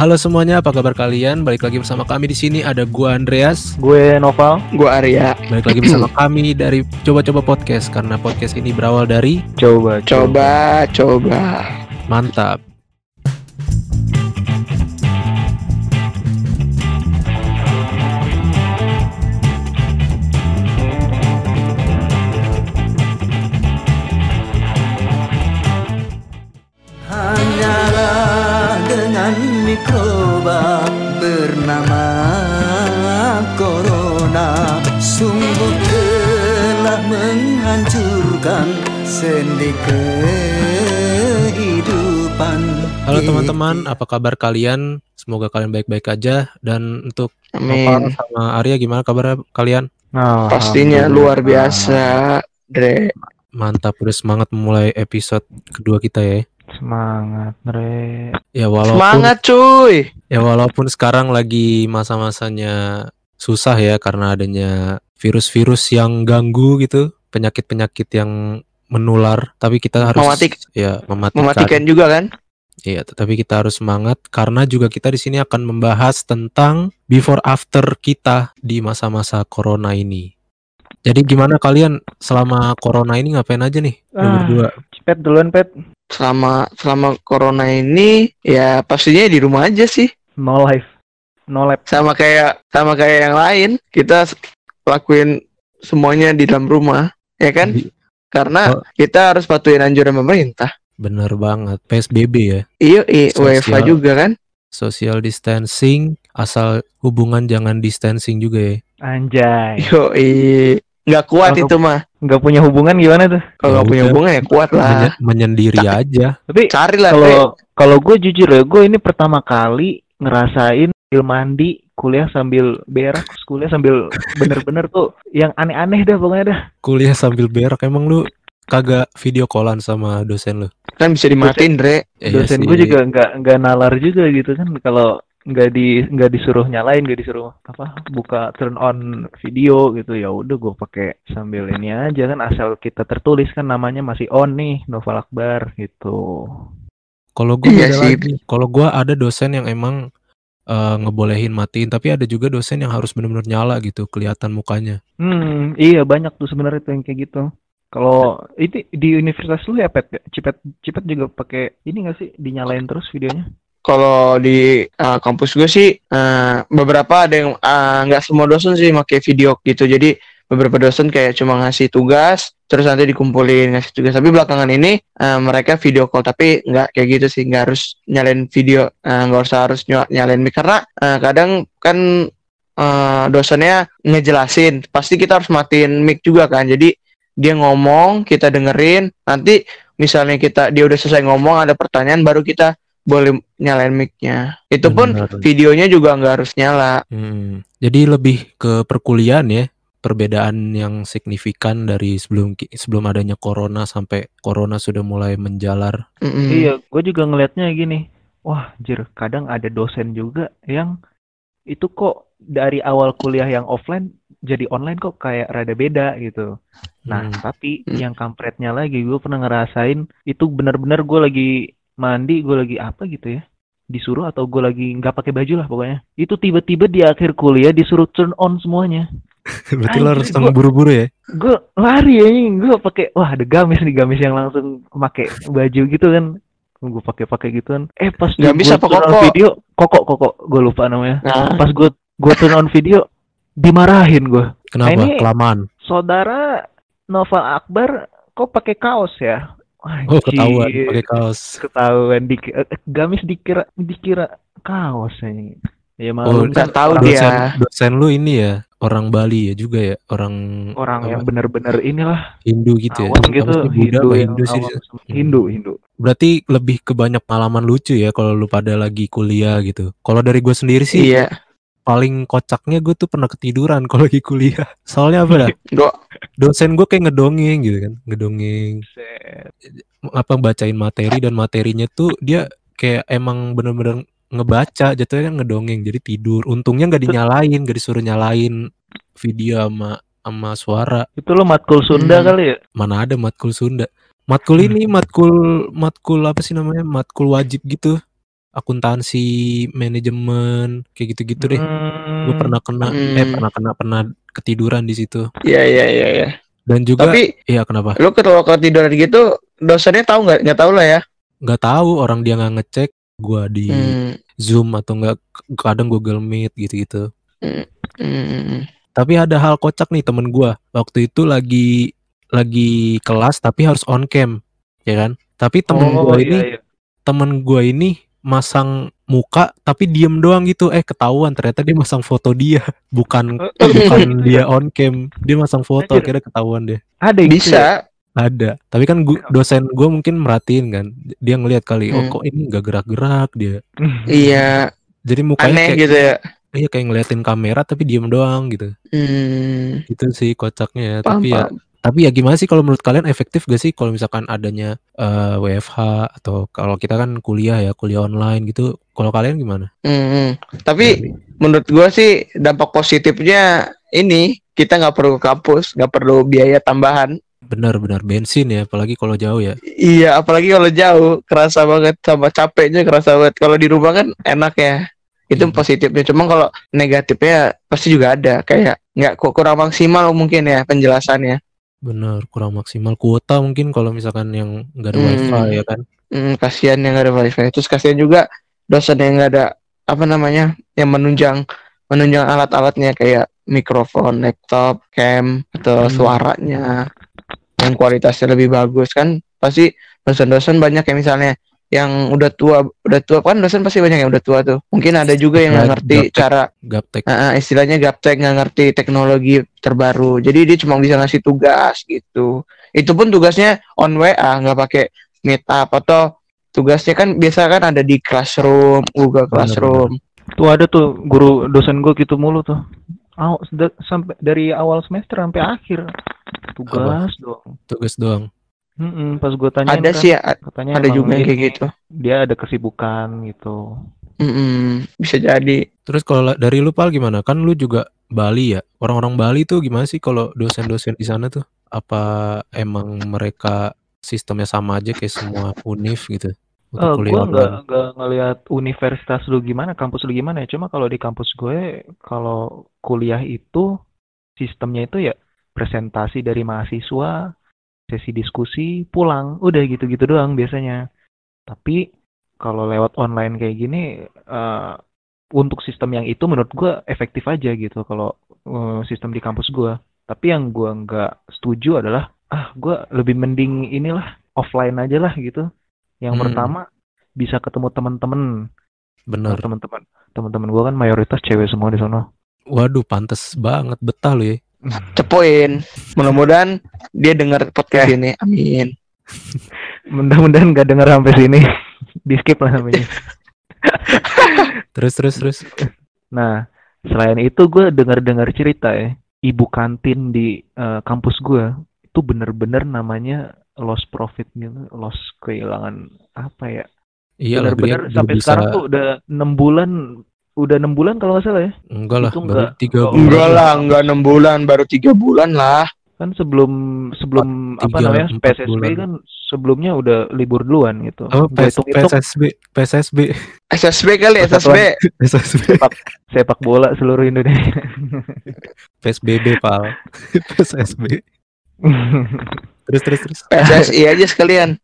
Halo semuanya, apa kabar kalian? Balik lagi bersama kami di sini ada gua Andreas, Gue Noval, Gua Arya. balik lagi bersama kami dari Coba-coba Podcast karena podcast ini berawal dari coba Coba, coba. mantap. Mikroba bernama Corona Sungguh telah menghancurkan sendi kehidupan Halo teman-teman, apa kabar kalian? Semoga kalian baik-baik aja dan untuk Amin. sama Arya gimana kabar kalian? Nah, Pastinya luar biasa, Dre. Mantap, udah semangat memulai episode kedua kita ya. Semangat, Re. Ya walaupun Semangat, cuy. ya walaupun sekarang lagi masa-masanya susah ya karena adanya virus-virus yang ganggu gitu, penyakit-penyakit yang menular, tapi kita harus Mematik- ya mematikan. Mematikan juga kan? Iya, tetapi kita harus semangat karena juga kita di sini akan membahas tentang before after kita di masa-masa corona ini. Jadi gimana kalian selama corona ini ngapain aja nih? Ah. berdua. Pet duluan, Pet. Selama selama corona ini ya pastinya di rumah aja sih. No life. No lab. Sama kayak sama kayak yang lain, kita lakuin semuanya di dalam rumah, ya kan? Di- Karena Oh. kita harus patuhin anjuran pemerintah. Bener banget. PSBB ya. Iya, iya, Sosial. juga kan? Social distancing, asal hubungan jangan distancing juga ya. Anjay. Yo, nggak kuat Kalau- itu mah. Nggak punya hubungan gimana tuh? Kalau Ya nggak punya udah. hubungan ya kuat lah. Menye- menyendiri aja. Tapi Carilah, kalau Dre. kalau gue jujur ya, gue ini pertama kali ngerasain sambil mandi, kuliah sambil berak, kuliah sambil bener-bener tuh yang aneh-aneh dah pokoknya dah. Kuliah sambil berak emang lu kagak video callan sama dosen lu. Kan bisa dimatiin, Dre. Ya, iya Dosen sih. gue juga nggak nggak nalar juga gitu kan kalau nggak di nggak disuruh nyalain nggak disuruh apa buka turn on video gitu. Ya udah gue pakai sambil ini aja kan asal kita tertulis kan namanya masih on nih Noval Akbar gitu. Kalau gue Iya. Kalau gue ada dosen yang emang eh, ngebolehin matiin, tapi ada juga dosen yang harus benar-benar nyala gitu, kelihatan mukanya. hmm iya banyak tuh sebenarnya tuh yang kayak gitu. Kalau itu di universitas lu ya pet? Cipet cipet juga pakai ini nggak sih dinyalain terus videonya Kalau di uh, kampus gue sih uh, beberapa ada yang uh, nggak semua dosen sih pakai video gitu. Jadi beberapa dosen kayak cuma ngasih tugas terus nanti dikumpulin ngasih tugas. Tapi belakangan ini uh, mereka video call tapi nggak kayak gitu sih nggak harus nyalain video uh, nggak usah harus ny- nyalain mic karena uh, kadang kan uh, dosennya ngejelasin pasti kita harus matiin mic juga kan. Jadi dia ngomong kita dengerin nanti misalnya kita dia udah selesai ngomong ada pertanyaan baru kita boleh nyalain mic-nya. Itu pun Benar. videonya juga nggak harus nyala. Hmm. Jadi lebih ke perkuliahan ya, perbedaan yang signifikan dari sebelum sebelum adanya corona sampai corona sudah mulai menjalar. Mm-mm. Iya, gue juga ngelihatnya gini. Wah, jir, kadang ada dosen juga yang itu kok dari awal kuliah yang offline jadi online kok kayak rada beda gitu. Nah, Hmm. tapi Hmm. yang kampretnya lagi, gue pernah ngerasain itu benar-benar gue lagi mandi, gue lagi apa gitu ya, disuruh atau gue lagi nggak pakai baju lah pokoknya. Itu tiba-tiba di akhir kuliah disuruh turn on semuanya. Berarti lo harus gua- buru-buru ya. Gue lari ya, gue pakai, wah ada gamis nih gamis yang langsung pakai baju gitu kan. Gue pakai-pakai gitu kan. Eh pas gua apa turn on koko? video, kokok kokok, gue lupa namanya. Nah, Pas gue gue turn on video, dimarahin gue. Kenapa? Nah, ini- Kelamaan. Saudara Noval Akbar kok pakai kaos ya? Oh, ketahuan Anjir, pakai kaos. Ketahuan Dik- eh, gamis dikira dikira kaos ini. Ya Oh, malu nggak kan tahu orang, dia. Dosen, dosen lu ini ya, orang Bali ya juga ya, orang orang yang apa, bener-bener inilah Hindu gitu ya. awam gitu, sih, Buddha Hindu Hindu sih? Hindu Hindu. Berarti lebih ke banyak pengalaman lucu ya kalau lu pada lagi kuliah gitu. Kalau dari gue sendiri sih iya. Paling kocaknya gue tuh pernah ketiduran kalau lagi kuliah. Soalnya apa dah? Dosen gue kayak ngedongeng gitu kan, ngedongeng apa bacain materi dan materinya tuh dia kayak emang bener-bener ngebaca jatuhnya kan ngedongeng jadi tidur. Untungnya nggak dinyalain, nggak disuruh nyalain video sama sama suara. Itu lo matkul Sunda Hmm. kali ya? Mana ada matkul Sunda. Matkul ini matkul matkul apa sih namanya? Matkul wajib gitu. Akuntansi, manajemen, kayak gitu-gitu deh. Gue Hmm, pernah kena eh Hmm. pernah kena pernah ketiduran di situ. Iya iya iya iya. Dan juga Tapi iya kenapa? lu kalau ketiduran gitu dosennya tahu nggak? Nggak tahu lah ya. Nggak tahu orang dia nggak ngecek gua di Hmm. Zoom atau enggak kadang Google Meet gitu-gitu. Hmm. Hmm. Tapi ada hal kocak nih temen gua. Waktu itu lagi lagi kelas tapi harus on cam, ya kan? Tapi temen oh gua iya ini iya. temen gua ini masang muka tapi diem doang gitu. Eh ketahuan ternyata dia masang foto dia, bukan bukan dia on cam. Dia masang foto Anjir. akhirnya ketahuan deh. Ada yang gitu ya? Bisa. Ada. Tapi kan gua, dosen gua mungkin merhatiin kan. Dia ngelihat kali, oh Hmm. kok ini nggak gerak-gerak dia. Iya. Jadi mukanya Aneh kayak gitu ya. iya kayak ngeliatin kamera tapi diem doang gitu. Hmm. Itu sih kocaknya ya. Paham, Tapi ya paham. Tapi ya gimana sih kalau menurut kalian efektif gak sih kalau misalkan adanya eh, WFH atau kalau kita kan kuliah ya, kuliah online gitu. Kalau kalian gimana? Hmm. Tapi menurut gua sih dampak positifnya ini kita nggak perlu ke kampus, nggak perlu biaya tambahan. Benar-benar bensin ya, apalagi kalau jauh ya. Iya, apalagi kalau jauh, kerasa banget sama capeknya kerasa banget. Kalau di rumah kan enak ya. Itu Iya. positifnya. Cuma kalau negatifnya pasti juga ada. Kayak nggak ku- kurang maksimal mungkin ya penjelasannya. Benar, kurang maksimal kuota mungkin kalau misalkan yang nggak ada Hmm. wifi ya kan. Hmm, kasihan yang nggak ada wifi. Terus kasihan juga dosen yang nggak ada apa namanya yang menunjang menunjang alat-alatnya kayak mikrofon, laptop, cam atau Hmm. suaranya yang kualitasnya lebih bagus kan pasti dosen-dosen banyak yang misalnya yang udah tua udah tua kan dosen pasti banyak yang udah tua tuh mungkin ada juga yang nggak ngerti gaptek. cara Gaptek. Ah, istilahnya gaptek nggak ngerti teknologi terbaru jadi dia cuma bisa ngasih tugas gitu itu pun tugasnya on WA nggak pakai meet up atau tugasnya kan biasa kan ada di classroom Google Benar, Classroom Tuh ada tuh guru dosen gue gitu mulu tuh. Aw, sampai dari awal semester sampai akhir tugas doang. Tugas doang. Mm-mm, pas gue tanya ada sih ya, katanya ada juga yang kayak gitu Dia ada kesibukan gitu. Mm-mm, bisa jadi Terus kalau la- dari lu Pal gimana? Kan lu juga Bali ya. Orang-orang Bali tuh gimana sih kalau dosen-dosen di sana tuh? Apa emang mereka sistemnya sama aja kayak semua univ gitu? Untuk Eh, kuliah gue nggak nggak ngelihat universitas lu gimana, kampus lu gimana ya. Cuma kalau di kampus gue, kalau kuliah itu sistemnya itu ya presentasi dari mahasiswa, sesi diskusi, pulang, udah gitu-gitu doang biasanya. Tapi kalau lewat online kayak gini, eh, untuk sistem yang itu menurut gue efektif aja gitu. Kalau eh, sistem di kampus gue. Tapi yang gue nggak setuju adalah, ah gue lebih mending inilah offline aja lah gitu. Yang Hmm. pertama bisa ketemu teman-teman. Bener. Nah, teman-teman teman-teman gue kan mayoritas cewek semua di sana. Waduh, pantes banget betah lu ya. Cepoin mudah-mudahan dia dengar podcast ini amin Mudah-mudahan gak denger sampai sini. Di skip lah namanya. Terus terus terus. Nah, selain itu gue dengar-dengar cerita ya, ibu kantin di eh, kampus gue itu bener-bener namanya loss profit gitu, loss kehilangan apa ya? Iya Bener-bener sampai bisa sekarang tuh udah enam bulan, udah enam bulan kalau nggak salah ya. enggak lah, itu baru enggak- tiga enggak- bulan. enggak lah enggak enam bulan baru tiga bulan lah Kan sebelum sebelum apa tiga, namanya PSSB bulan. kan sebelumnya udah libur duluan gitu. Apa Gua PS, PSSB PSSB SSB kali Persatuan- SSB PSSB sepak bola seluruh Indonesia. PSBB pal PSSB terus terus terus PSSI aja sekalian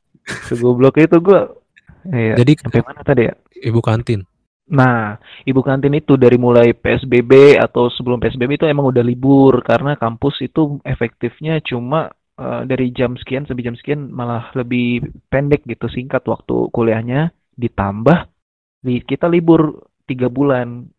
Segoblok itu gua. Iya. jadi Sampai mana tadi ya? ibu kantin Nah, ibu kantin itu dari mulai PSBB atau sebelum PSBB itu emang udah libur karena kampus itu efektifnya cuma eh, dari jam sekian sampai jam sekian malah lebih pendek gitu singkat waktu kuliahnya ditambah li- kita libur tiga bulan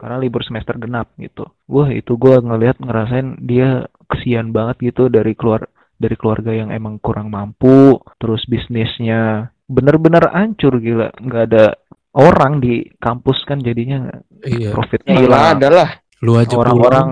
karena libur semester genap gitu. Wah itu gua ngelihat ngerasain dia kesian banget gitu dari keluar dari keluarga yang emang kurang mampu, terus bisnisnya bener-bener hancur gila, nggak ada orang di kampus kan jadinya iya. profitnya Mana hilang. ada lah lu aja Orang-orang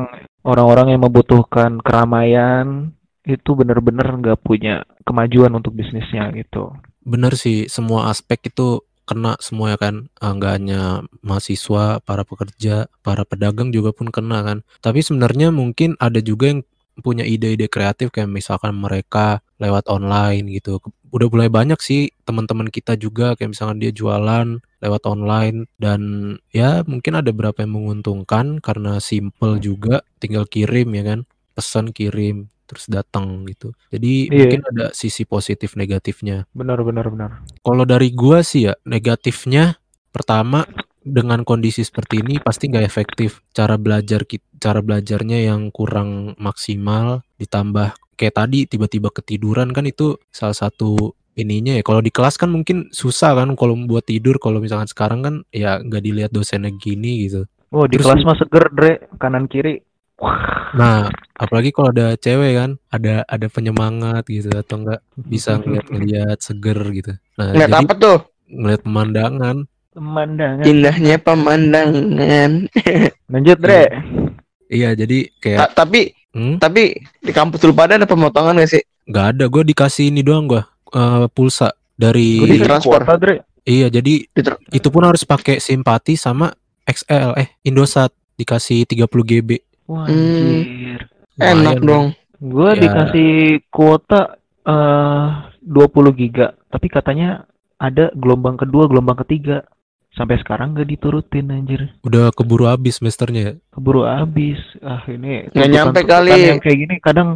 orang-orang yang membutuhkan keramaian itu bener-bener nggak punya kemajuan untuk bisnisnya gitu. bener sih semua aspek itu kena semua ya kan. Ah, nggak hanya mahasiswa para pekerja para pedagang juga pun kena kan. Tapi sebenarnya mungkin ada juga yang punya ide-ide kreatif kayak misalkan mereka lewat online gitu. Udah mulai banyak sih teman-teman kita juga kayak misalkan dia jualan lewat online dan ya mungkin ada beberapa yang menguntungkan karena simple juga, tinggal kirim ya kan, pesan kirim terus datang gitu. Jadi Iya. mungkin ada sisi positif negatifnya. Benar benar benar. Kalau dari gua sih ya negatifnya pertama dengan kondisi seperti ini pasti nggak efektif cara belajar cara belajarnya yang kurang maksimal ditambah kayak tadi tiba-tiba ketiduran kan itu salah satu ininya ya kalau di kelas kan mungkin susah kan kalau buat tidur kalau misalkan sekarang kan ya nggak dilihat dosennya gini gitu Oh, di Terus kelas mah seger, Dre, kanan kiri. Wah, nah apalagi kalau ada cewek kan ada ada penyemangat gitu atau enggak bisa ngeliat-ngeliat seger gitu nah Ngeliat jadi apa tuh? ngeliat pemandangan pemandangan. Indahnya pemandangan. Lanjut, Dre. iya jadi kayak Ta- tapi hmm, tapi di kampus lu pada ada pemotongan gak sih? nggak ada gue dikasih ini doang gue pulsa dari transfer. kuota, Dre. iya jadi Diter- itu pun harus pakai simpati sama XL eh Indosat dikasih 30 GB Wah, Hmm. Enak dong. Gue Ya. dikasih kuota eh 20 giga, tapi katanya ada gelombang kedua, gelombang ketiga. Sampai sekarang gak diturutin anjir. udah keburu habis semesternya ya? Keburu habis. Ah, ini Nggak nyampe kali. Yang kayak gini kadang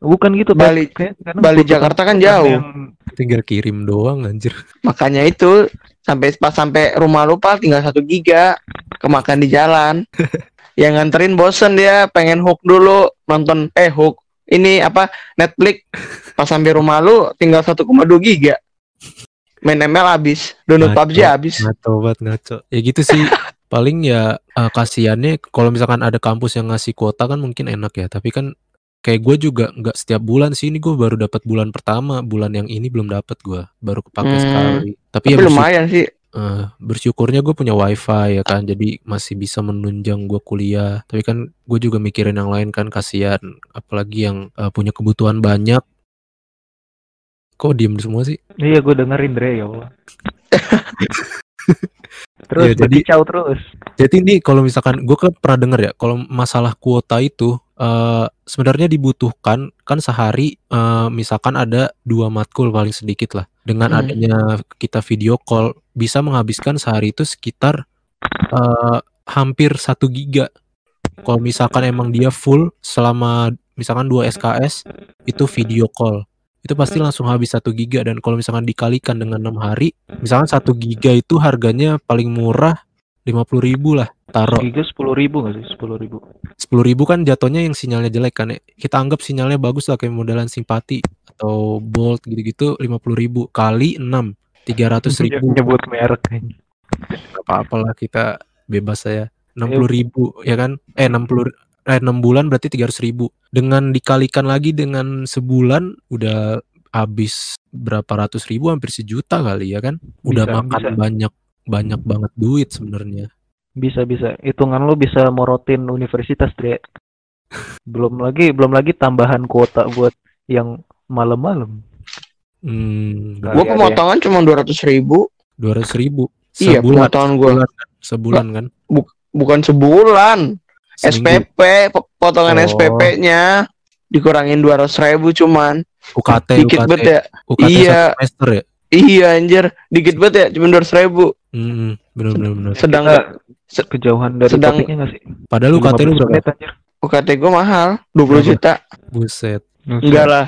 bukan gitu. Bali- Kayak kadang Bali Jakarta kan jauh. yang tinggal kirim doang anjir Makanya itu sampai pas sampai rumah lu Pal, tinggal satu giga kemakan di jalan. yang nganterin bosen dia pengen hook dulu nonton eh hook ini apa Netflix pas sampai rumah lu tinggal 1,2 giga main ML habis. Download Ngaco. PUBG habis. ngaco banget ngaco. Ya gitu sih. Paling ya eh, kasihannya kalau misalkan ada kampus yang ngasih kuota kan mungkin enak ya. Tapi kan kayak gue juga nggak setiap bulan sih. Ini gue baru dapat bulan pertama. Bulan yang ini belum dapat gue baru kepake Hmm. sekali. Tapi, tapi ya lumayan sih. eh, bersyukurnya gue punya wifi ya kan. Jadi masih bisa menunjang gue kuliah. Tapi kan gue juga mikirin yang lain kan. Kasihan. Apalagi yang eh, punya kebutuhan banyak kok diem semua sih Iya, gue dengerin Dre ya Allah. terus Iya, jadi- berkicau terus. Jadi ini kalau misalkan gue kan pernah denger ya, kalau masalah kuota itu eh sebenarnya dibutuhkan kan sehari eh, misalkan ada dua matkul paling sedikit lah. Dengan Hmm. adanya kita video call bisa menghabiskan sehari itu sekitar eh hampir satu giga. Kalau misalkan emang dia full selama misalkan 2 SKS itu video call itu pasti langsung habis satu giga dan kalau misalkan dikalikan dengan enam hari misalkan satu giga itu harganya paling murah 50.000 ribu lah taruh Giga sepuluh ribu nggak sih? Sepuluh ribu. sepuluh ribu kan jatuhnya yang sinyalnya jelek kan ya. kita anggap sinyalnya bagus lah kayak modelan simpati atau bolt gitu-gitu 50.000 ribu kali 6 300 ribu. Nyebut merek. Apa apalah kita bebas saya 60.000 ribu ya kan? Eh 60 eh 6 bulan berarti 300.000 ribu dengan dikalikan lagi dengan sebulan udah habis berapa ratus ribu hampir sejuta kali ya kan udah Bisa, makan bisa. banyak banyak banget duit sebenarnya Bisa bisa. Hitungan lu bisa morotin universitas, Dre. belum lagi belum lagi tambahan kuota buat yang malam-malam. hmm gua pemotongan cuma 200 ribu 200 ribu iya sebulan pemotongan gua sebulan kan? sebulan kan bukan sebulan Seminggu. SPP po- potongan Oh. SPP-nya dikurangin 200 ribu cuman UKT dikit UKT banget ya UKT Iya. semester ya iya anjir dikit banget ya cuma 200 ribu hmm, bener bener bener sedang Kita se- kejauhan dari sedang- topiknya nggak sih? padahal UKT lu 15 berapa menit, anjir. UKT gua mahal 20 Berapa? juta buset enggak lah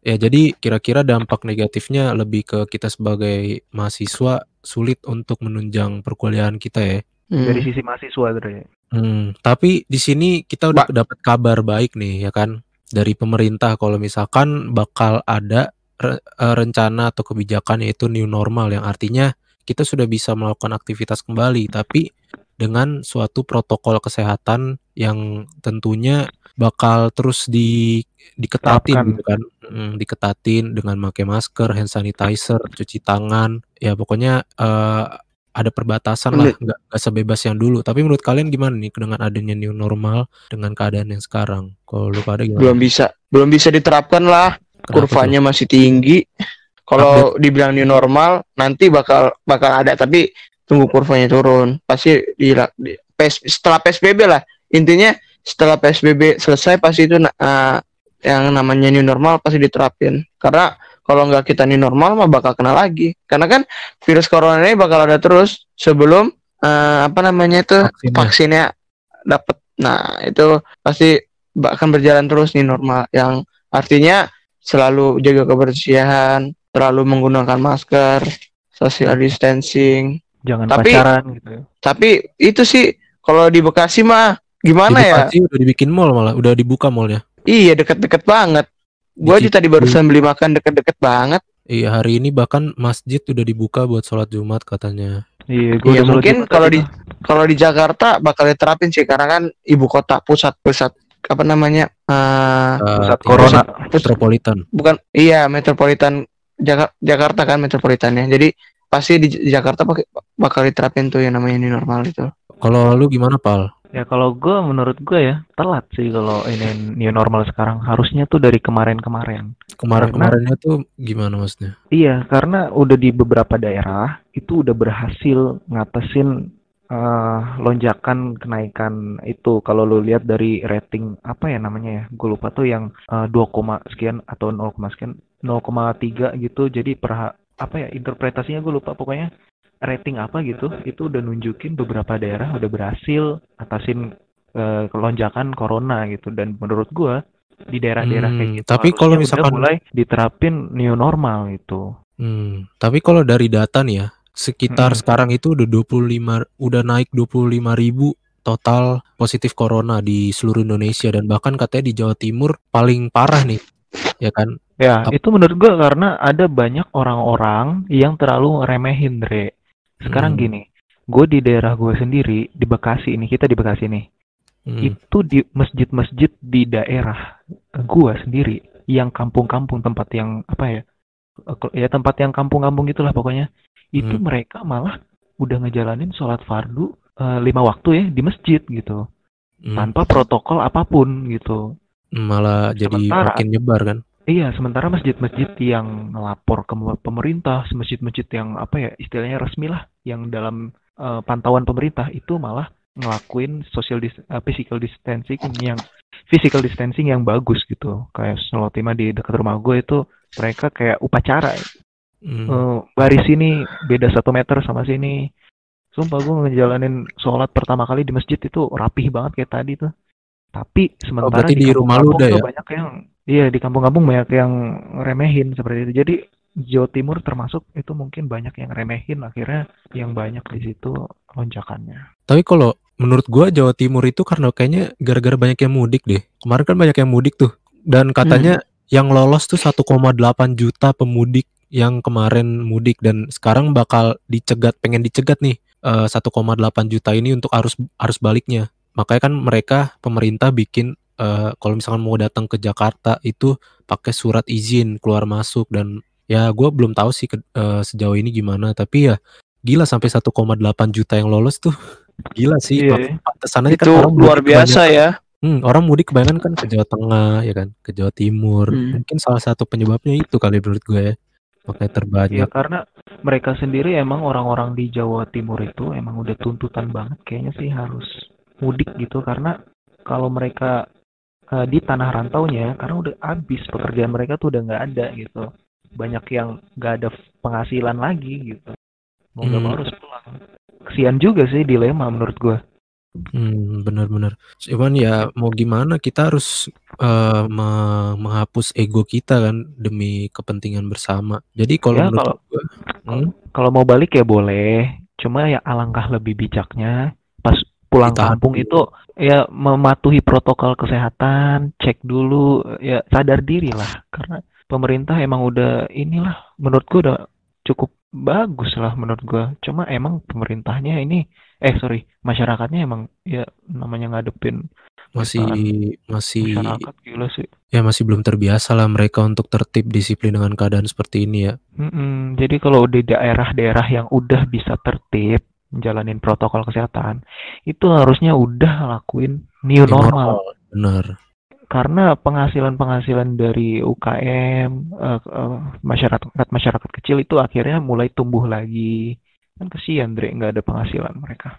Ya jadi kira-kira dampak negatifnya lebih ke kita sebagai mahasiswa sulit untuk menunjang perkuliahan kita ya. Hmm. Dari sisi mahasiswa, Dre. Hmm, tapi di sini kita udah dapat kabar baik nih ya kan dari pemerintah kalau misalkan bakal ada re- eh, rencana atau kebijakan yaitu new normal yang artinya kita sudah bisa melakukan aktivitas kembali tapi dengan suatu protokol kesehatan yang tentunya bakal terus di diketatin Terapkan. gitu kan Mm, diketatin dengan pakai masker, hand sanitizer, cuci tangan ya pokoknya eh, ada perbatasan lah nggak nggak sebebas yang dulu. Tapi menurut kalian gimana nih dengan adanya new normal dengan keadaan yang sekarang? Kalau lu pada gimana? Belum bisa belum bisa diterapkan lah. Kenapa kurvanya masih tinggi. Kalau dibilang new normal nanti bakal bakal ada. Tapi tunggu kurvanya turun. Pasti di, di PS setelah PSBB lah. Intinya setelah PSBB selesai pasti itu eh, yang namanya new normal pasti diterapin. Karena kalau nggak kita new normal mah bakal kena lagi karena kan virus corona ini bakal ada terus sebelum eh, apa namanya itu Vaksinnya. vaksinnya dapat nah itu pasti akan berjalan terus nih normal yang artinya selalu jaga kebersihan terlalu menggunakan masker social distancing Jangan Tapi- pacaran gitu. tapi itu sih kalau di Bekasi mah Di gimana ya Bekasi udah dibikin mall malah, udah dibuka mallnya. iya deket-deket banget gua Di aja tadi barusan beli makan deket-deket banget Iya, hari ini bahkan masjid udah dibuka buat sholat Jumat katanya. Iya, gua Iya, mungkin kalau di- kalau di Jakarta bakal diterapin sih karena kan ibu kota pusat pusat apa namanya eh Uh, pusat corona. metropolitan. bukan iya metropolitan Jaka- Jakarta kan metropolitannya jadi pasti di Jakarta bakal diterapin tuh yang namanya new normal itu Kalau lu gimana, Pal? Ya kalau gue menurut gue ya telat sih kalau ini new normal sekarang harusnya tuh dari kemarin-kemarin. Kemarin-kemarinnya tuh gimana maksudnya? Iya karena udah di beberapa daerah itu udah berhasil ngatasin eh, lonjakan kenaikan itu kalau lu lihat dari rating apa ya namanya ya gue lupa tuh yang eh, 2, sekian atau 0, sekian 0,3 gitu jadi per apa ya interpretasinya gue lupa pokoknya rating apa gitu itu udah nunjukin beberapa daerah udah berhasil atasin eh, lonjakan corona gitu dan menurut gua di daerah-daerah kayak Hmm, gitu tapi kalau udah misalkan- mulai diterapin new normal gitu Hmm, tapi kalau dari data nih ya, sekitar Mm-mm. sekarang itu udah 25 udah naik 25 ribu total positif corona di seluruh Indonesia dan bahkan katanya di Jawa Timur paling parah nih. Ya kan? ya Ap- itu menurut gua karena ada banyak orang-orang yang terlalu ngeremehin Dre sekarang Hmm. gini gue di daerah gue sendiri di Bekasi ini kita di Bekasi nih Hmm. itu di masjid-masjid di daerah gua sendiri yang kampung-kampung tempat yang apa ya eh, ya tempat yang kampung-kampung gitulah pokoknya itu Hmm. mereka malah udah ngejalanin sholat fardu eh, lima waktu ya di masjid gitu Hmm. tanpa protokol apa pun gitu Malah jadi Sementara- makin nyebar kan? Iya sementara masjid-masjid yang ngelapor ke pemerintah masjid-masjid yang apa ya istilahnya resmi lah yang dalam eh, pantauan pemerintah itu malah ngelakuin social dis- eh, physical distancing yang physical distancing yang bagus gitu kayak Solotima di dekat rumah gue itu mereka kayak upacara Hmm. Eh, baris ini beda satu meter sama sini sumpah gue ngejalanin sholat pertama kali di masjid itu rapih banget kayak tadi tuh tapi sementara berarti di rumah lu udah ya? banyak yang iya di kampung-kampung banyak yang remehin seperti itu jadi Jawa Timur termasuk itu mungkin banyak yang remehin akhirnya yang banyak di situ lonjakannya Tapi kalau menurut gua Jawa Timur itu karena kayaknya gara-gara banyak yang mudik deh. Kemarin kan banyak yang mudik tuh. Dan katanya yang lolos tuh 1,8 juta pemudik yang kemarin mudik dan sekarang bakal dicegat pengen dicegat nih eh, 1,8 juta ini untuk arus arus baliknya. Makanya kan mereka pemerintah bikin eh, kalau misalkan mau datang ke Jakarta itu pakai surat izin keluar masuk dan ya gua belum tahu sih ke- eh, sejauh ini gimana tapi ya gila sampai 1,8 juta yang lolos tuh gila sih Iya. pantesan aja kan itu orang luar biasa ya Hmm, orang mudik kebanyakan kan ke Jawa Tengah ya kan, ke Jawa Timur. Hmm. Mungkin salah satu penyebabnya itu kali menurut gue ya. Makanya Ya terbanyak. karena mereka sendiri emang orang-orang di Jawa Timur itu emang udah tuntutan banget kayaknya sih harus mudik gitu karena kalau mereka eh, di tanah rantaunya karena udah habis pekerjaan mereka tuh udah nggak ada gitu banyak yang nggak ada penghasilan lagi gitu mau nggak mau Hmm. harus pulang kesian juga sih dilema menurut gua Hmm, benar-benar. Cuman ya mau gimana kita harus eh, me- menghapus ego kita kan demi kepentingan bersama. Jadi kalau Ya, menurut kalau- gue, hmm, kalau mau balik ya boleh cuma ya alangkah lebih bijaknya pulang Ditahan kampung itu ya mematuhi protokol kesehatan cek dulu ya sadar diri lah. Karena pemerintah emang udah inilah menurut gua udah cukup bagus lah menurut gua. Cuma emang pemerintahnya ini eh sorry masyarakatnya emang ya namanya ngadepin masih masih masyarakat gila sih. ya masih belum terbiasa lah mereka untuk tertib disiplin dengan keadaan seperti ini ya. Mm-mm, jadi kalau di daerah-daerah yang udah bisa tertib menjalanin protokol kesehatan, itu harusnya udah lakuin new normal. Benar. Karena penghasilan-penghasilan dari UKM, eh, eh, masyarakat masyarakat kecil itu akhirnya mulai tumbuh lagi. Kan kesian, Dre, nggak ada penghasilan mereka.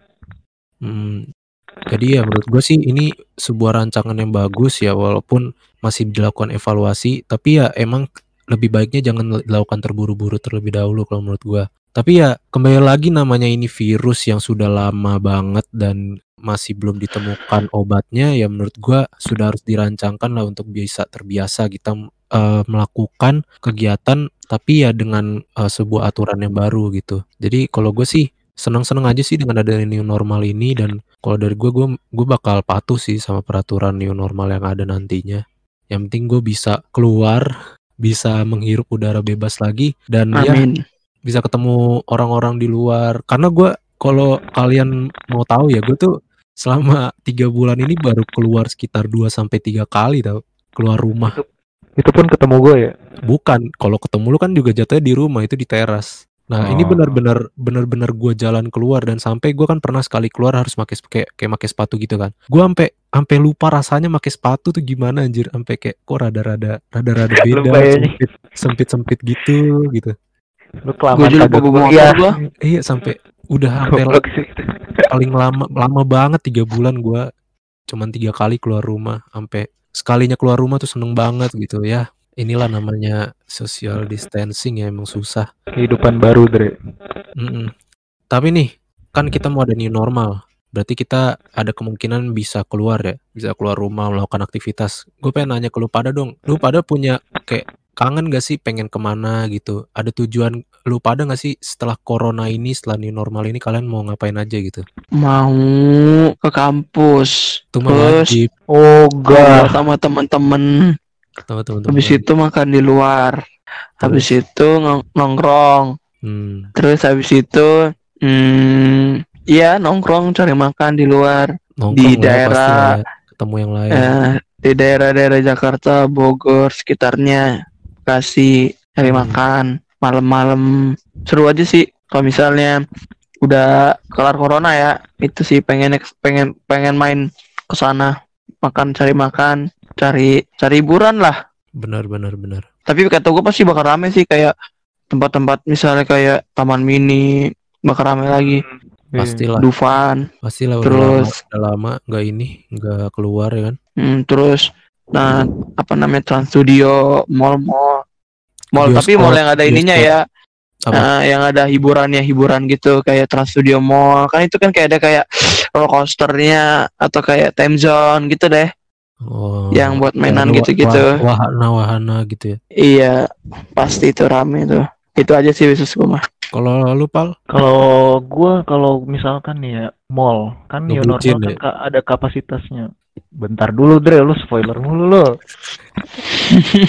Hmm, Jadi ya menurut gue sih ini sebuah rancangan yang bagus ya walaupun masih dilakukan evaluasi tapi ya emang lebih baiknya jangan dilakukan terburu-buru terlebih dahulu kalau menurut gua. Tapi ya kembali lagi namanya ini virus yang sudah lama banget dan masih belum ditemukan obatnya ya menurut gua sudah harus dirancangkan lah untuk bisa terbiasa kita eh, melakukan kegiatan tapi ya dengan eh, sebuah aturan yang baru gitu. Jadi kalau gue sih senang-senang aja sih dengan adanya new normal ini dan kalau dari gue gue gue bakal patuh sih sama peraturan new normal yang ada nantinya. Yang penting gue bisa keluar, bisa menghirup udara bebas lagi dan ya Amin. Bisa ketemu orang-orang di luar. Karena gue kalau kalian mau tahu ya gue tuh selama tiga bulan ini baru keluar sekitar 2 sampai tiga kali tau keluar rumah. Itu pun ketemu gue ya. Bukan, kalau ketemu lu kan juga jatuhnya di rumah itu di teras. Nah, ini Oh. benar-benar benar-benar gue jalan keluar dan sampai gue kan pernah sekali keluar harus pakai kayak kayak pakai sepatu gitu kan. Gue sampai sampai lupa rasanya pakai sepatu tuh gimana anjir, sampai kayak kok rada-rada rada-rada beda, ya, Nyi. sempit sempit-sempit gitu gitu. Lu Gue kelamaan juga lupa kagak bawa gua- motor Iya. gua. Iya, sampai udah hampir paling lama lama banget tiga bulan gue cuman tiga kali keluar rumah sampai sekalinya keluar rumah tuh seneng banget gitu ya inilah namanya social distancing ya emang susah Kehidupan baru, Dre. Mm-mm. Tapi nih, kan kita mau ada new normal. Berarti kita ada kemungkinan bisa keluar ya, bisa keluar rumah melakukan aktivitas. Gue pengen nanya ke lu pada dong, lu pada punya kayak kangen gak sih pengen ke mana gitu? Ada tujuan lu pada gak sih setelah corona ini, setelah new normal ini kalian mau ngapain aja gitu? Mau ke kampus. Itu Terus wajib Oh, gak. sama temen-temen. sama teman-teman. Habis itu makan di luar. Habis itu nong- nongkrong. Hmm, Terus habis itu hmm, ya nongkrong cari makan di luar. nongkrong Di ya, daerah, ya, ketemu yang lain. Eh, di daerah-daerah Jakarta, Bogor, sekitarnya. Kasih cari Hmm. makan malam-malam. Seru aja sih kalau misalnya udah kelar corona ya. Itu sih pengen pengen pengen main ke sana. Makan cari makan, cari cari hiburan lah. Benar, benar, benar. Tapi kata gue pasti bakal rame sih kayak tempat-tempat misalnya kayak Taman Mini bakal rame lagi. Pastilah, Dufan, pastilah terus udah lama nggak ini, nggak keluar ya kan? hmm, terus nah apa namanya Trans Studio, mall-mall, mall tapi mall yang ada ininya bioskop. ya, Apa? nah, yang ada hiburannya hiburan gitu kayak Trans Studio Mall kan itu kan kayak ada kayak roller coasternya atau kayak time zone gitu deh, Oh, yang buat mainan gitu-gitu. wa- Wahana-wahana gitu ya. Iya, pasti itu rame tuh. Itu aja sih khusus gue mah. Kalau lu pal, Kalau gua kalau misalkan nih ya mall kan new normal kan ya? ada kapasitasnya. Bentar dulu Dre, lu spoiler mulu lu.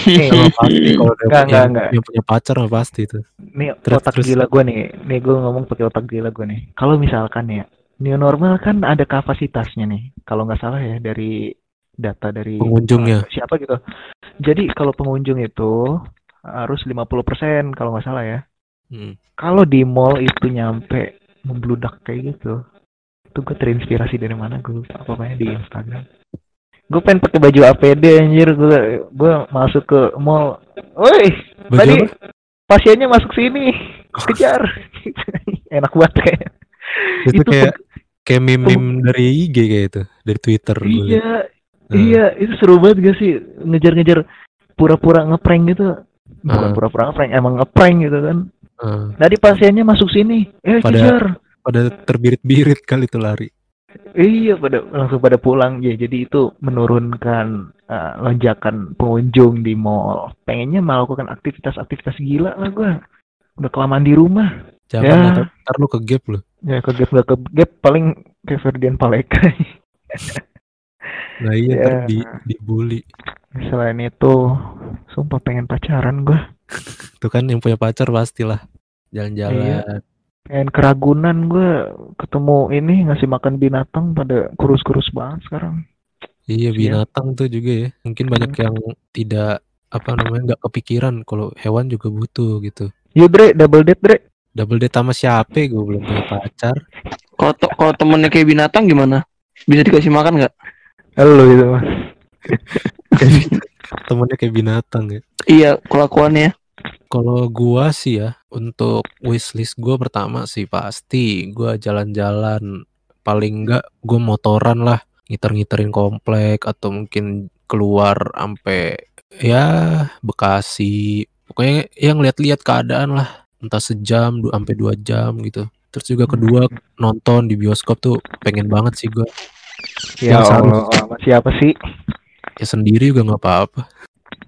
Nih, Emang pasti kalau Enggak, enggak, enggak. yang punya pacar mah pasti itu. nih Terus, otak terus. gila gua nih. Nih gua ngomong pakai otak gila gua nih. Kalau misalkan ya new normal kan ada kapasitasnya nih. Kalau nggak salah ya dari data dari Pengunjungnya. eh, siapa gitu. Jadi kalau pengunjung itu harus 50% kalau nggak salah ya. Hmm. Kalau di mall itu nyampe membludak kayak gitu, itu gue terinspirasi dari mana gue lupa apa namanya di Instagram. Gue pengen pakai baju APD anjir, gue gue masuk ke mall, woi tadi apa? pasiennya masuk sini, kejar, enak banget kayak. Itu, Itu kayak kayak meme-meme dari IG kayak itu, dari Twitter gue liat. Iya, Nah, iya itu seru banget gak sih ngejar-ngejar pura-pura ngeprank gitu, bukan Ah. pura-pura ngeprank, emang ngeprank gitu kan. eh, Tadi pasiennya masuk sini, eh Pada- kejar. Pada terbirit-birit kali itu lari. Iya, pada langsung pada pulang ya. Jadi itu menurunkan uh, lonjakan pengunjung di mall. Pengennya melakukan aktivitas-aktivitas gila lah gua. Udah kelamaan di rumah. Jangan Ya. ntar- ntar lu ke gap lu. Ya ke gap nggak ke gap paling kayak Ferdian Paleka. Nah iya Ya. ntar di dibully. Selain itu, sumpah pengen pacaran gua. Tuh kan yang punya pacar pastilah jalan-jalan. Pengen keragunan gua ketemu ini ngasih makan binatang pada kurus-kurus banget sekarang. Iya Iya. binatang tuh juga ya. Mungkin banyak yang tidak apa namanya nggak kepikiran kalau hewan juga butuh gitu. Yuk Dre, double date Dre. Double date sama siapa? Gue belum punya pacar. Kalau to- kalau temennya kayak binatang gimana? Bisa dikasih makan nggak? Halo itu mas. Temennya kayak binatang ya. Iya, kelakuannya. Kalau gua sih ya untuk wishlist gua pertama sih pasti gua jalan-jalan. Paling enggak gue motoran lah ngiter-ngiterin komplek atau mungkin keluar sampai ya Bekasi. Pokoknya yang lihat-lihat keadaan lah entah sejam sampai dua jam gitu. Terus juga kedua nonton di bioskop tuh pengen banget sih gue Ya Yang Allah, sama siapa sih? ya sendiri juga nggak apa-apa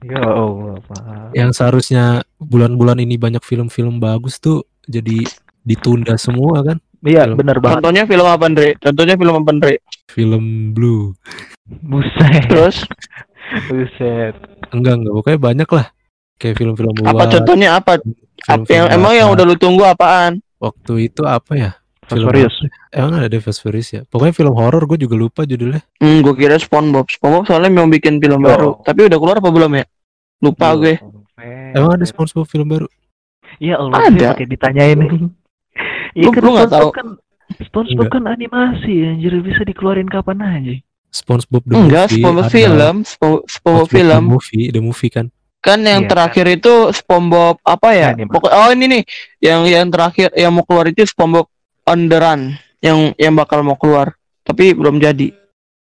Ya Allah, Pak. yang seharusnya bulan-bulan ini banyak film-film bagus tuh jadi ditunda semua kan Iya, Film. bener banget. Contohnya film apa Andre? Contohnya film apa Andre? film Blue Buset, Terus buset. enggak enggak pokoknya banyak lah kayak film-film apa contohnya apa? Apa film-film yang emang yang udah lu tunggu apaan? waktu itu apa ya Film Furious. emang ada Fast Furious ya pokoknya film horor gue juga lupa judulnya Hmm, gue kira SpongeBob. SpongeBob soalnya mau bikin film Yo. baru. Tapi udah keluar apa belum ya? Lupa gue. emang ada SpongeBob film baru Iya Allah, Ada. pakai ditanyain. Iya Lu- kan SpongeBob tahu? kan SpongeBob kan animasi anjir bisa dikeluarin kapan aja. SpongeBob the Enggak, movie SpongeBob ada. film, Spo- SpongeBob SpongeBob film. the movie the movie kan Kan yang Iya, terakhir itu SpongeBob apa ya? Anime. Pokok oh ini nih, yang yang terakhir yang mau keluar itu SpongeBob on the Run yang yang bakal mau keluar. Tapi belum jadi.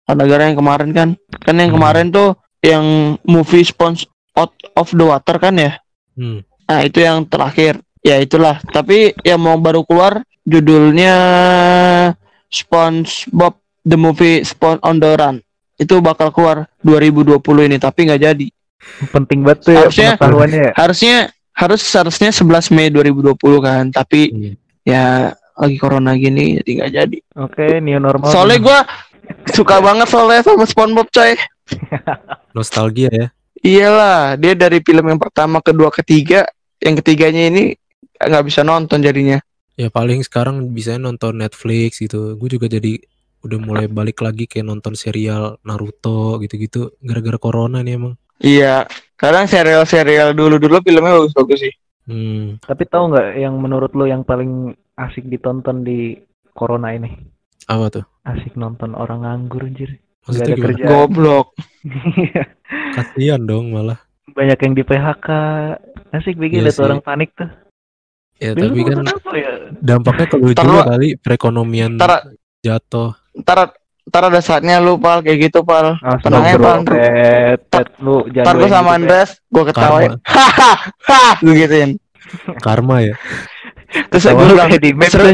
Karena gara yang kemarin kan, kan yang Hmm. kemarin tuh yang movie Sponge Out of the Water kan ya? hmm. Nah, itu yang terakhir. Ya itulah. Tapi yang mau baru keluar judulnya SpongeBob the Movie Sponge on the Run. Itu bakal keluar 2020 ini tapi nggak jadi. Penting banget tuh ya Harusnya- ya. Harusnya harus harusnya 11 Mei 2020 kan, tapi Iya. ya lagi corona gini jadi nggak jadi. Oke, new normal. Soalnya gua suka banget soalnya sama SpongeBob coy. nostalgia ya Iyalah, dia dari film yang pertama, kedua, ketiga, yang ketiganya ini nggak bisa nonton jadinya. ya paling sekarang bisa nonton Netflix gitu gue juga jadi udah mulai balik lagi kayak nonton serial Naruto gitu-gitu gara-gara corona nih emang Iya, kadang serial-serial dulu-dulu filmnya bagus-bagus sih. Hmm. Tapi tahu nggak yang menurut lo yang paling asik ditonton di corona ini? apa tuh Asik nonton orang nganggur anjir. maksudnya ada gimana kerja. Goblok. kasihan dong malah Banyak yang di PHK. Asik bikin Iya lihat orang panik tuh. ya Dulu tapi kan ya? dampaknya Ntar juga kali perekonomian Ntar, jatuh ntar, ntar ada saatnya lu pal kayak gitu pal. Tenangnya, Bang. Pet, pet lu Ntar gue sama gitu. Andres, gue ketawain. Hahaha, gue gituin. karma ya Terus gue bilang, kayak di map seru,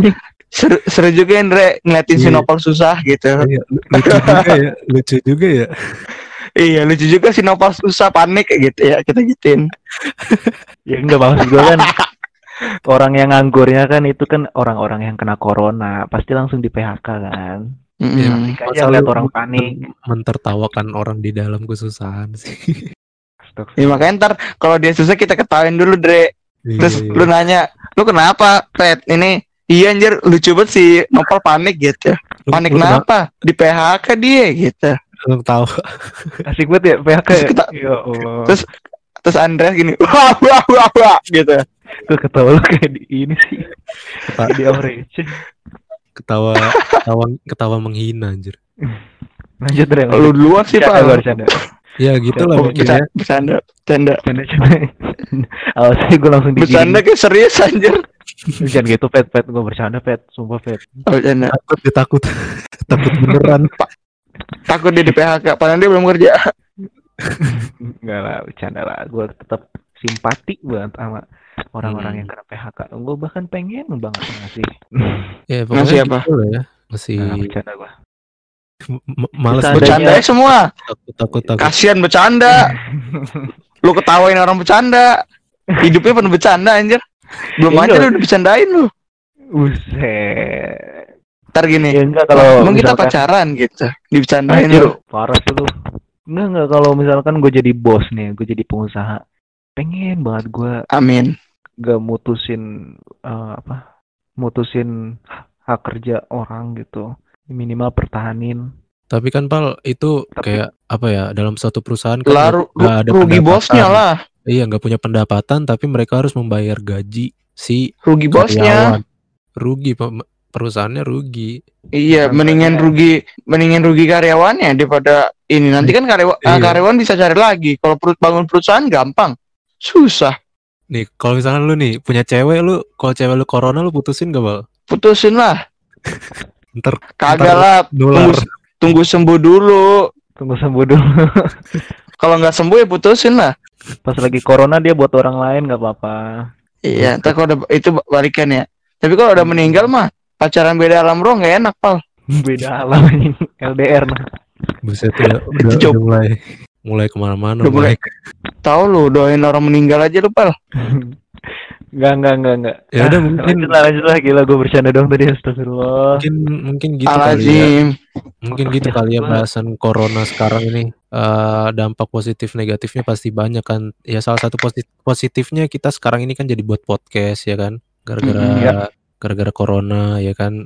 seru, seru juga Andre ngeliatin si Iya. Nopal susah gitu. Iya, lucu juga ya lucu juga ya Iya lucu juga si Nopal susah panik kayak gitu ya kita gituin. Ya enggak maksud gue kan orang yang nganggurnya kan itu kan orang-orang yang kena corona pasti langsung di PHK kan. Iya. Lihat lu orang panik. mentertawakan orang di dalam kesusahan sih Ya makanya ntar kalau dia susah kita ketawain dulu Dre. Terus Iya, iya. lu nanya, lu kenapa Pet? Ini iya anjir lucu banget si Nopal panik gitu. Panik lu kenapa? kenapa? Di PHK dia gitu. Lu tahu Asik banget ya PHK. Terus ya? kita- Ya Allah. Terus terus Andreas gini, wah wah wah wah gitu. Gue ketawa lu kayak di ini sih. Di average. Ketawa ketawa ketawa menghina anjir Lanjut deh. Lu duluan sih Bercanda, Pak. bercanda. ya gitu lah bercanda, bercanda, bercanda. Bercanda, bercanda. Awas sih gue langsung digiring. Bercanda kayak serius anjir. Jangan gitu pet pet gue bercanda pet, sumpah pet. Oh, bercanda. takut dia takut takut beneran Takut dia di PHK, padahal dia belum kerja. Enggak lah, bercanda lah. Gue tetap simpati banget sama orang-orang Hmm. yang kena PHK. Gue bahkan pengen banget ngasih. ya Masih pokoknya apa? gitu lah ya masih Nah, bercanda gue. males Bercanda ya semua. takut takut takut Kasihan bercanda. Lu ketawain orang bercanda. Hidupnya penuh bercanda anjir. Belum aja lu udah bercandain lu. Buset. Ntar gini. Ya enggak kalau Emang kita misalkan- pacaran gitu. Dibercandain Anjir, lu. parah sih lu. Enggak enggak kalau misalkan gue jadi bos nih, gue jadi pengusaha. Pengen banget gue Amin. Gak mutusin eh, apa? Mutusin hak kerja orang gitu. Minimal pertahanin. tapi kan pal itu Tapi- kayak apa ya dalam suatu perusahaan kan Lah nggak- ru- nggak ada rugi bosnya lah. iya nggak punya pendapatan tapi mereka harus membayar gaji si Rugi bosnya. karyawan rugi pem- perusahaannya rugi Iya, Bukan mendingan banyak. rugi mendingan rugi karyawannya daripada ini. Nanti kan karyawan Iya. karyawan bisa cari lagi. Kalau perut bangun perusahaan gampang. Susah. Nih kalau misalkan lu nih punya cewek lu kalau cewek lu corona lu putusin gak bal Putusin lah. Ntar Kagak lah, tunggu tunggu sembuh dulu. Tunggu sembuh dulu. Kalau nggak sembuh ya putusin lah. Pas lagi corona dia buat orang lain nggak apa-apa. Iya, ntar kalau udah itu balikan ya. Tapi kalau udah meninggal mah pacaran beda alam roh nggak enak pal. Beda alam ini LDR nah. Buset udah, udah, Itu udah mulai mulai ke mana-mana. Udah mulai. Tahu lu doain orang meninggal aja lu pal. Enggak, enggak, enggak, enggak. Ya udah, mungkin- lanjut lah, lanjut lah. Gila gue bercanda dong tadi astagfirullah. Mungkin mungkin gitu kali ya. Mungkin gitu kali ya bahasan corona sekarang ini. Eh dampak positif negatifnya pasti banyak kan. Ya salah satu posi- positifnya kita sekarang ini kan jadi buat podcast ya kan. Gara-gara Mm-mm, ya. gara-gara corona ya kan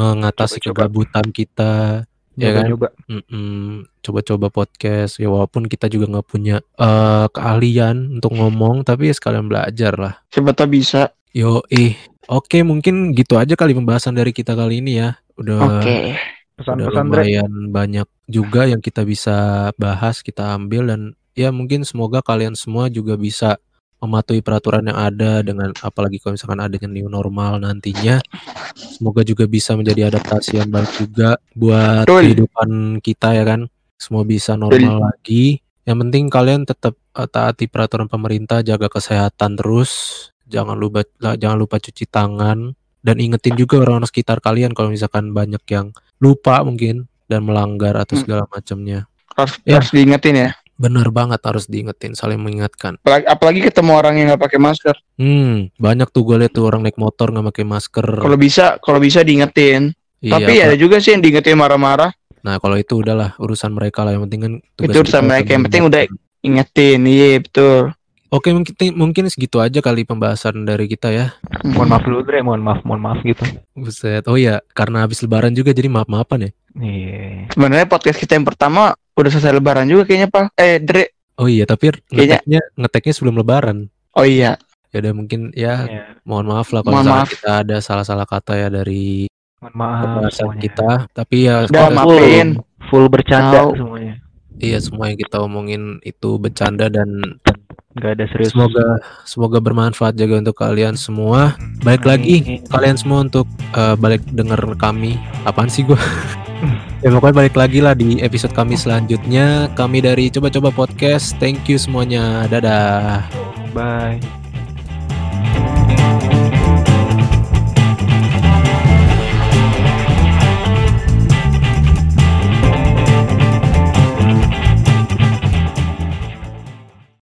mengatasi kegabutan kita ya kan. Mm-mm, coba-coba podcast ya walaupun kita juga nggak punya eh keahlian untuk ngomong tapi ya sekalian belajar lah. Siapa tahu bisa. Yo eh oke mungkin gitu aja kali pembahasan dari kita kali ini ya. Udah Oke. udah Pesan-pesan lumayan banyak juga yang kita bisa bahas kita ambil dan ya mungkin semoga kalian semua juga bisa mematuhi peraturan yang ada dengan apalagi kalau misalkan adanya new normal nantinya semoga juga bisa menjadi adaptasi yang baik juga buat Betul. kehidupan kita ya kan semua bisa normal lagi yang penting kalian tetap eh, taati peraturan pemerintah jaga kesehatan terus jangan lupa lah, jangan lupa cuci tangan dan ingetin juga orang-orang sekitar kalian kalau misalkan banyak yang lupa mungkin dan melanggar atau Hmm. segala macamnya Harus, Ya. harus diingetin ya. Benar banget harus diingetin saling mengingatkan Apalagi, apalagi ketemu orang yang nggak pakai masker. hmm banyak tuh gue liat tuh orang naik motor nggak pakai masker Kalau bisa, kalau bisa diingetin. Iya, Tapi apa- ada juga sih yang diingetin marah-marah. nah kalau itu udahlah urusan mereka lah yang penting kan tugas Itu urusan mereka, yang penting udah-. Ingetin, iya betul. oke mungkin mungkin segitu aja kali pembahasan dari kita ya Mohon maaf dulu Dre, mohon maaf, mohon maaf gitu. Buset. Oh ya, karena habis lebaran juga jadi maaf-maafan ya. Iya. Sebenarnya podcast kita yang pertama udah selesai lebaran juga kayaknya, Pak. Eh, Dre. Oh iya, tapi Kayaknya- ngeteknya ngeteknya sebelum lebaran. Oh iya. Ya udah mungkin ya Iya. mohon maaf lah kalau maaf. kita ada salah-salah kata ya dari Mohon maaf kita. Tapi ya Udah, maafin. Full bercanda Tahu. semuanya. iya semua yang kita omongin itu bercanda dan Enggak ada serius. semoga semoga bermanfaat juga untuk kalian semua. Baik lagi kalian semua untuk eh, balik denger kami. Apaan sih gua? Ya pokoknya balik lagi lah di episode kami selanjutnya. Kami dari coba-coba podcast. Thank you semuanya. Dadah. Bye.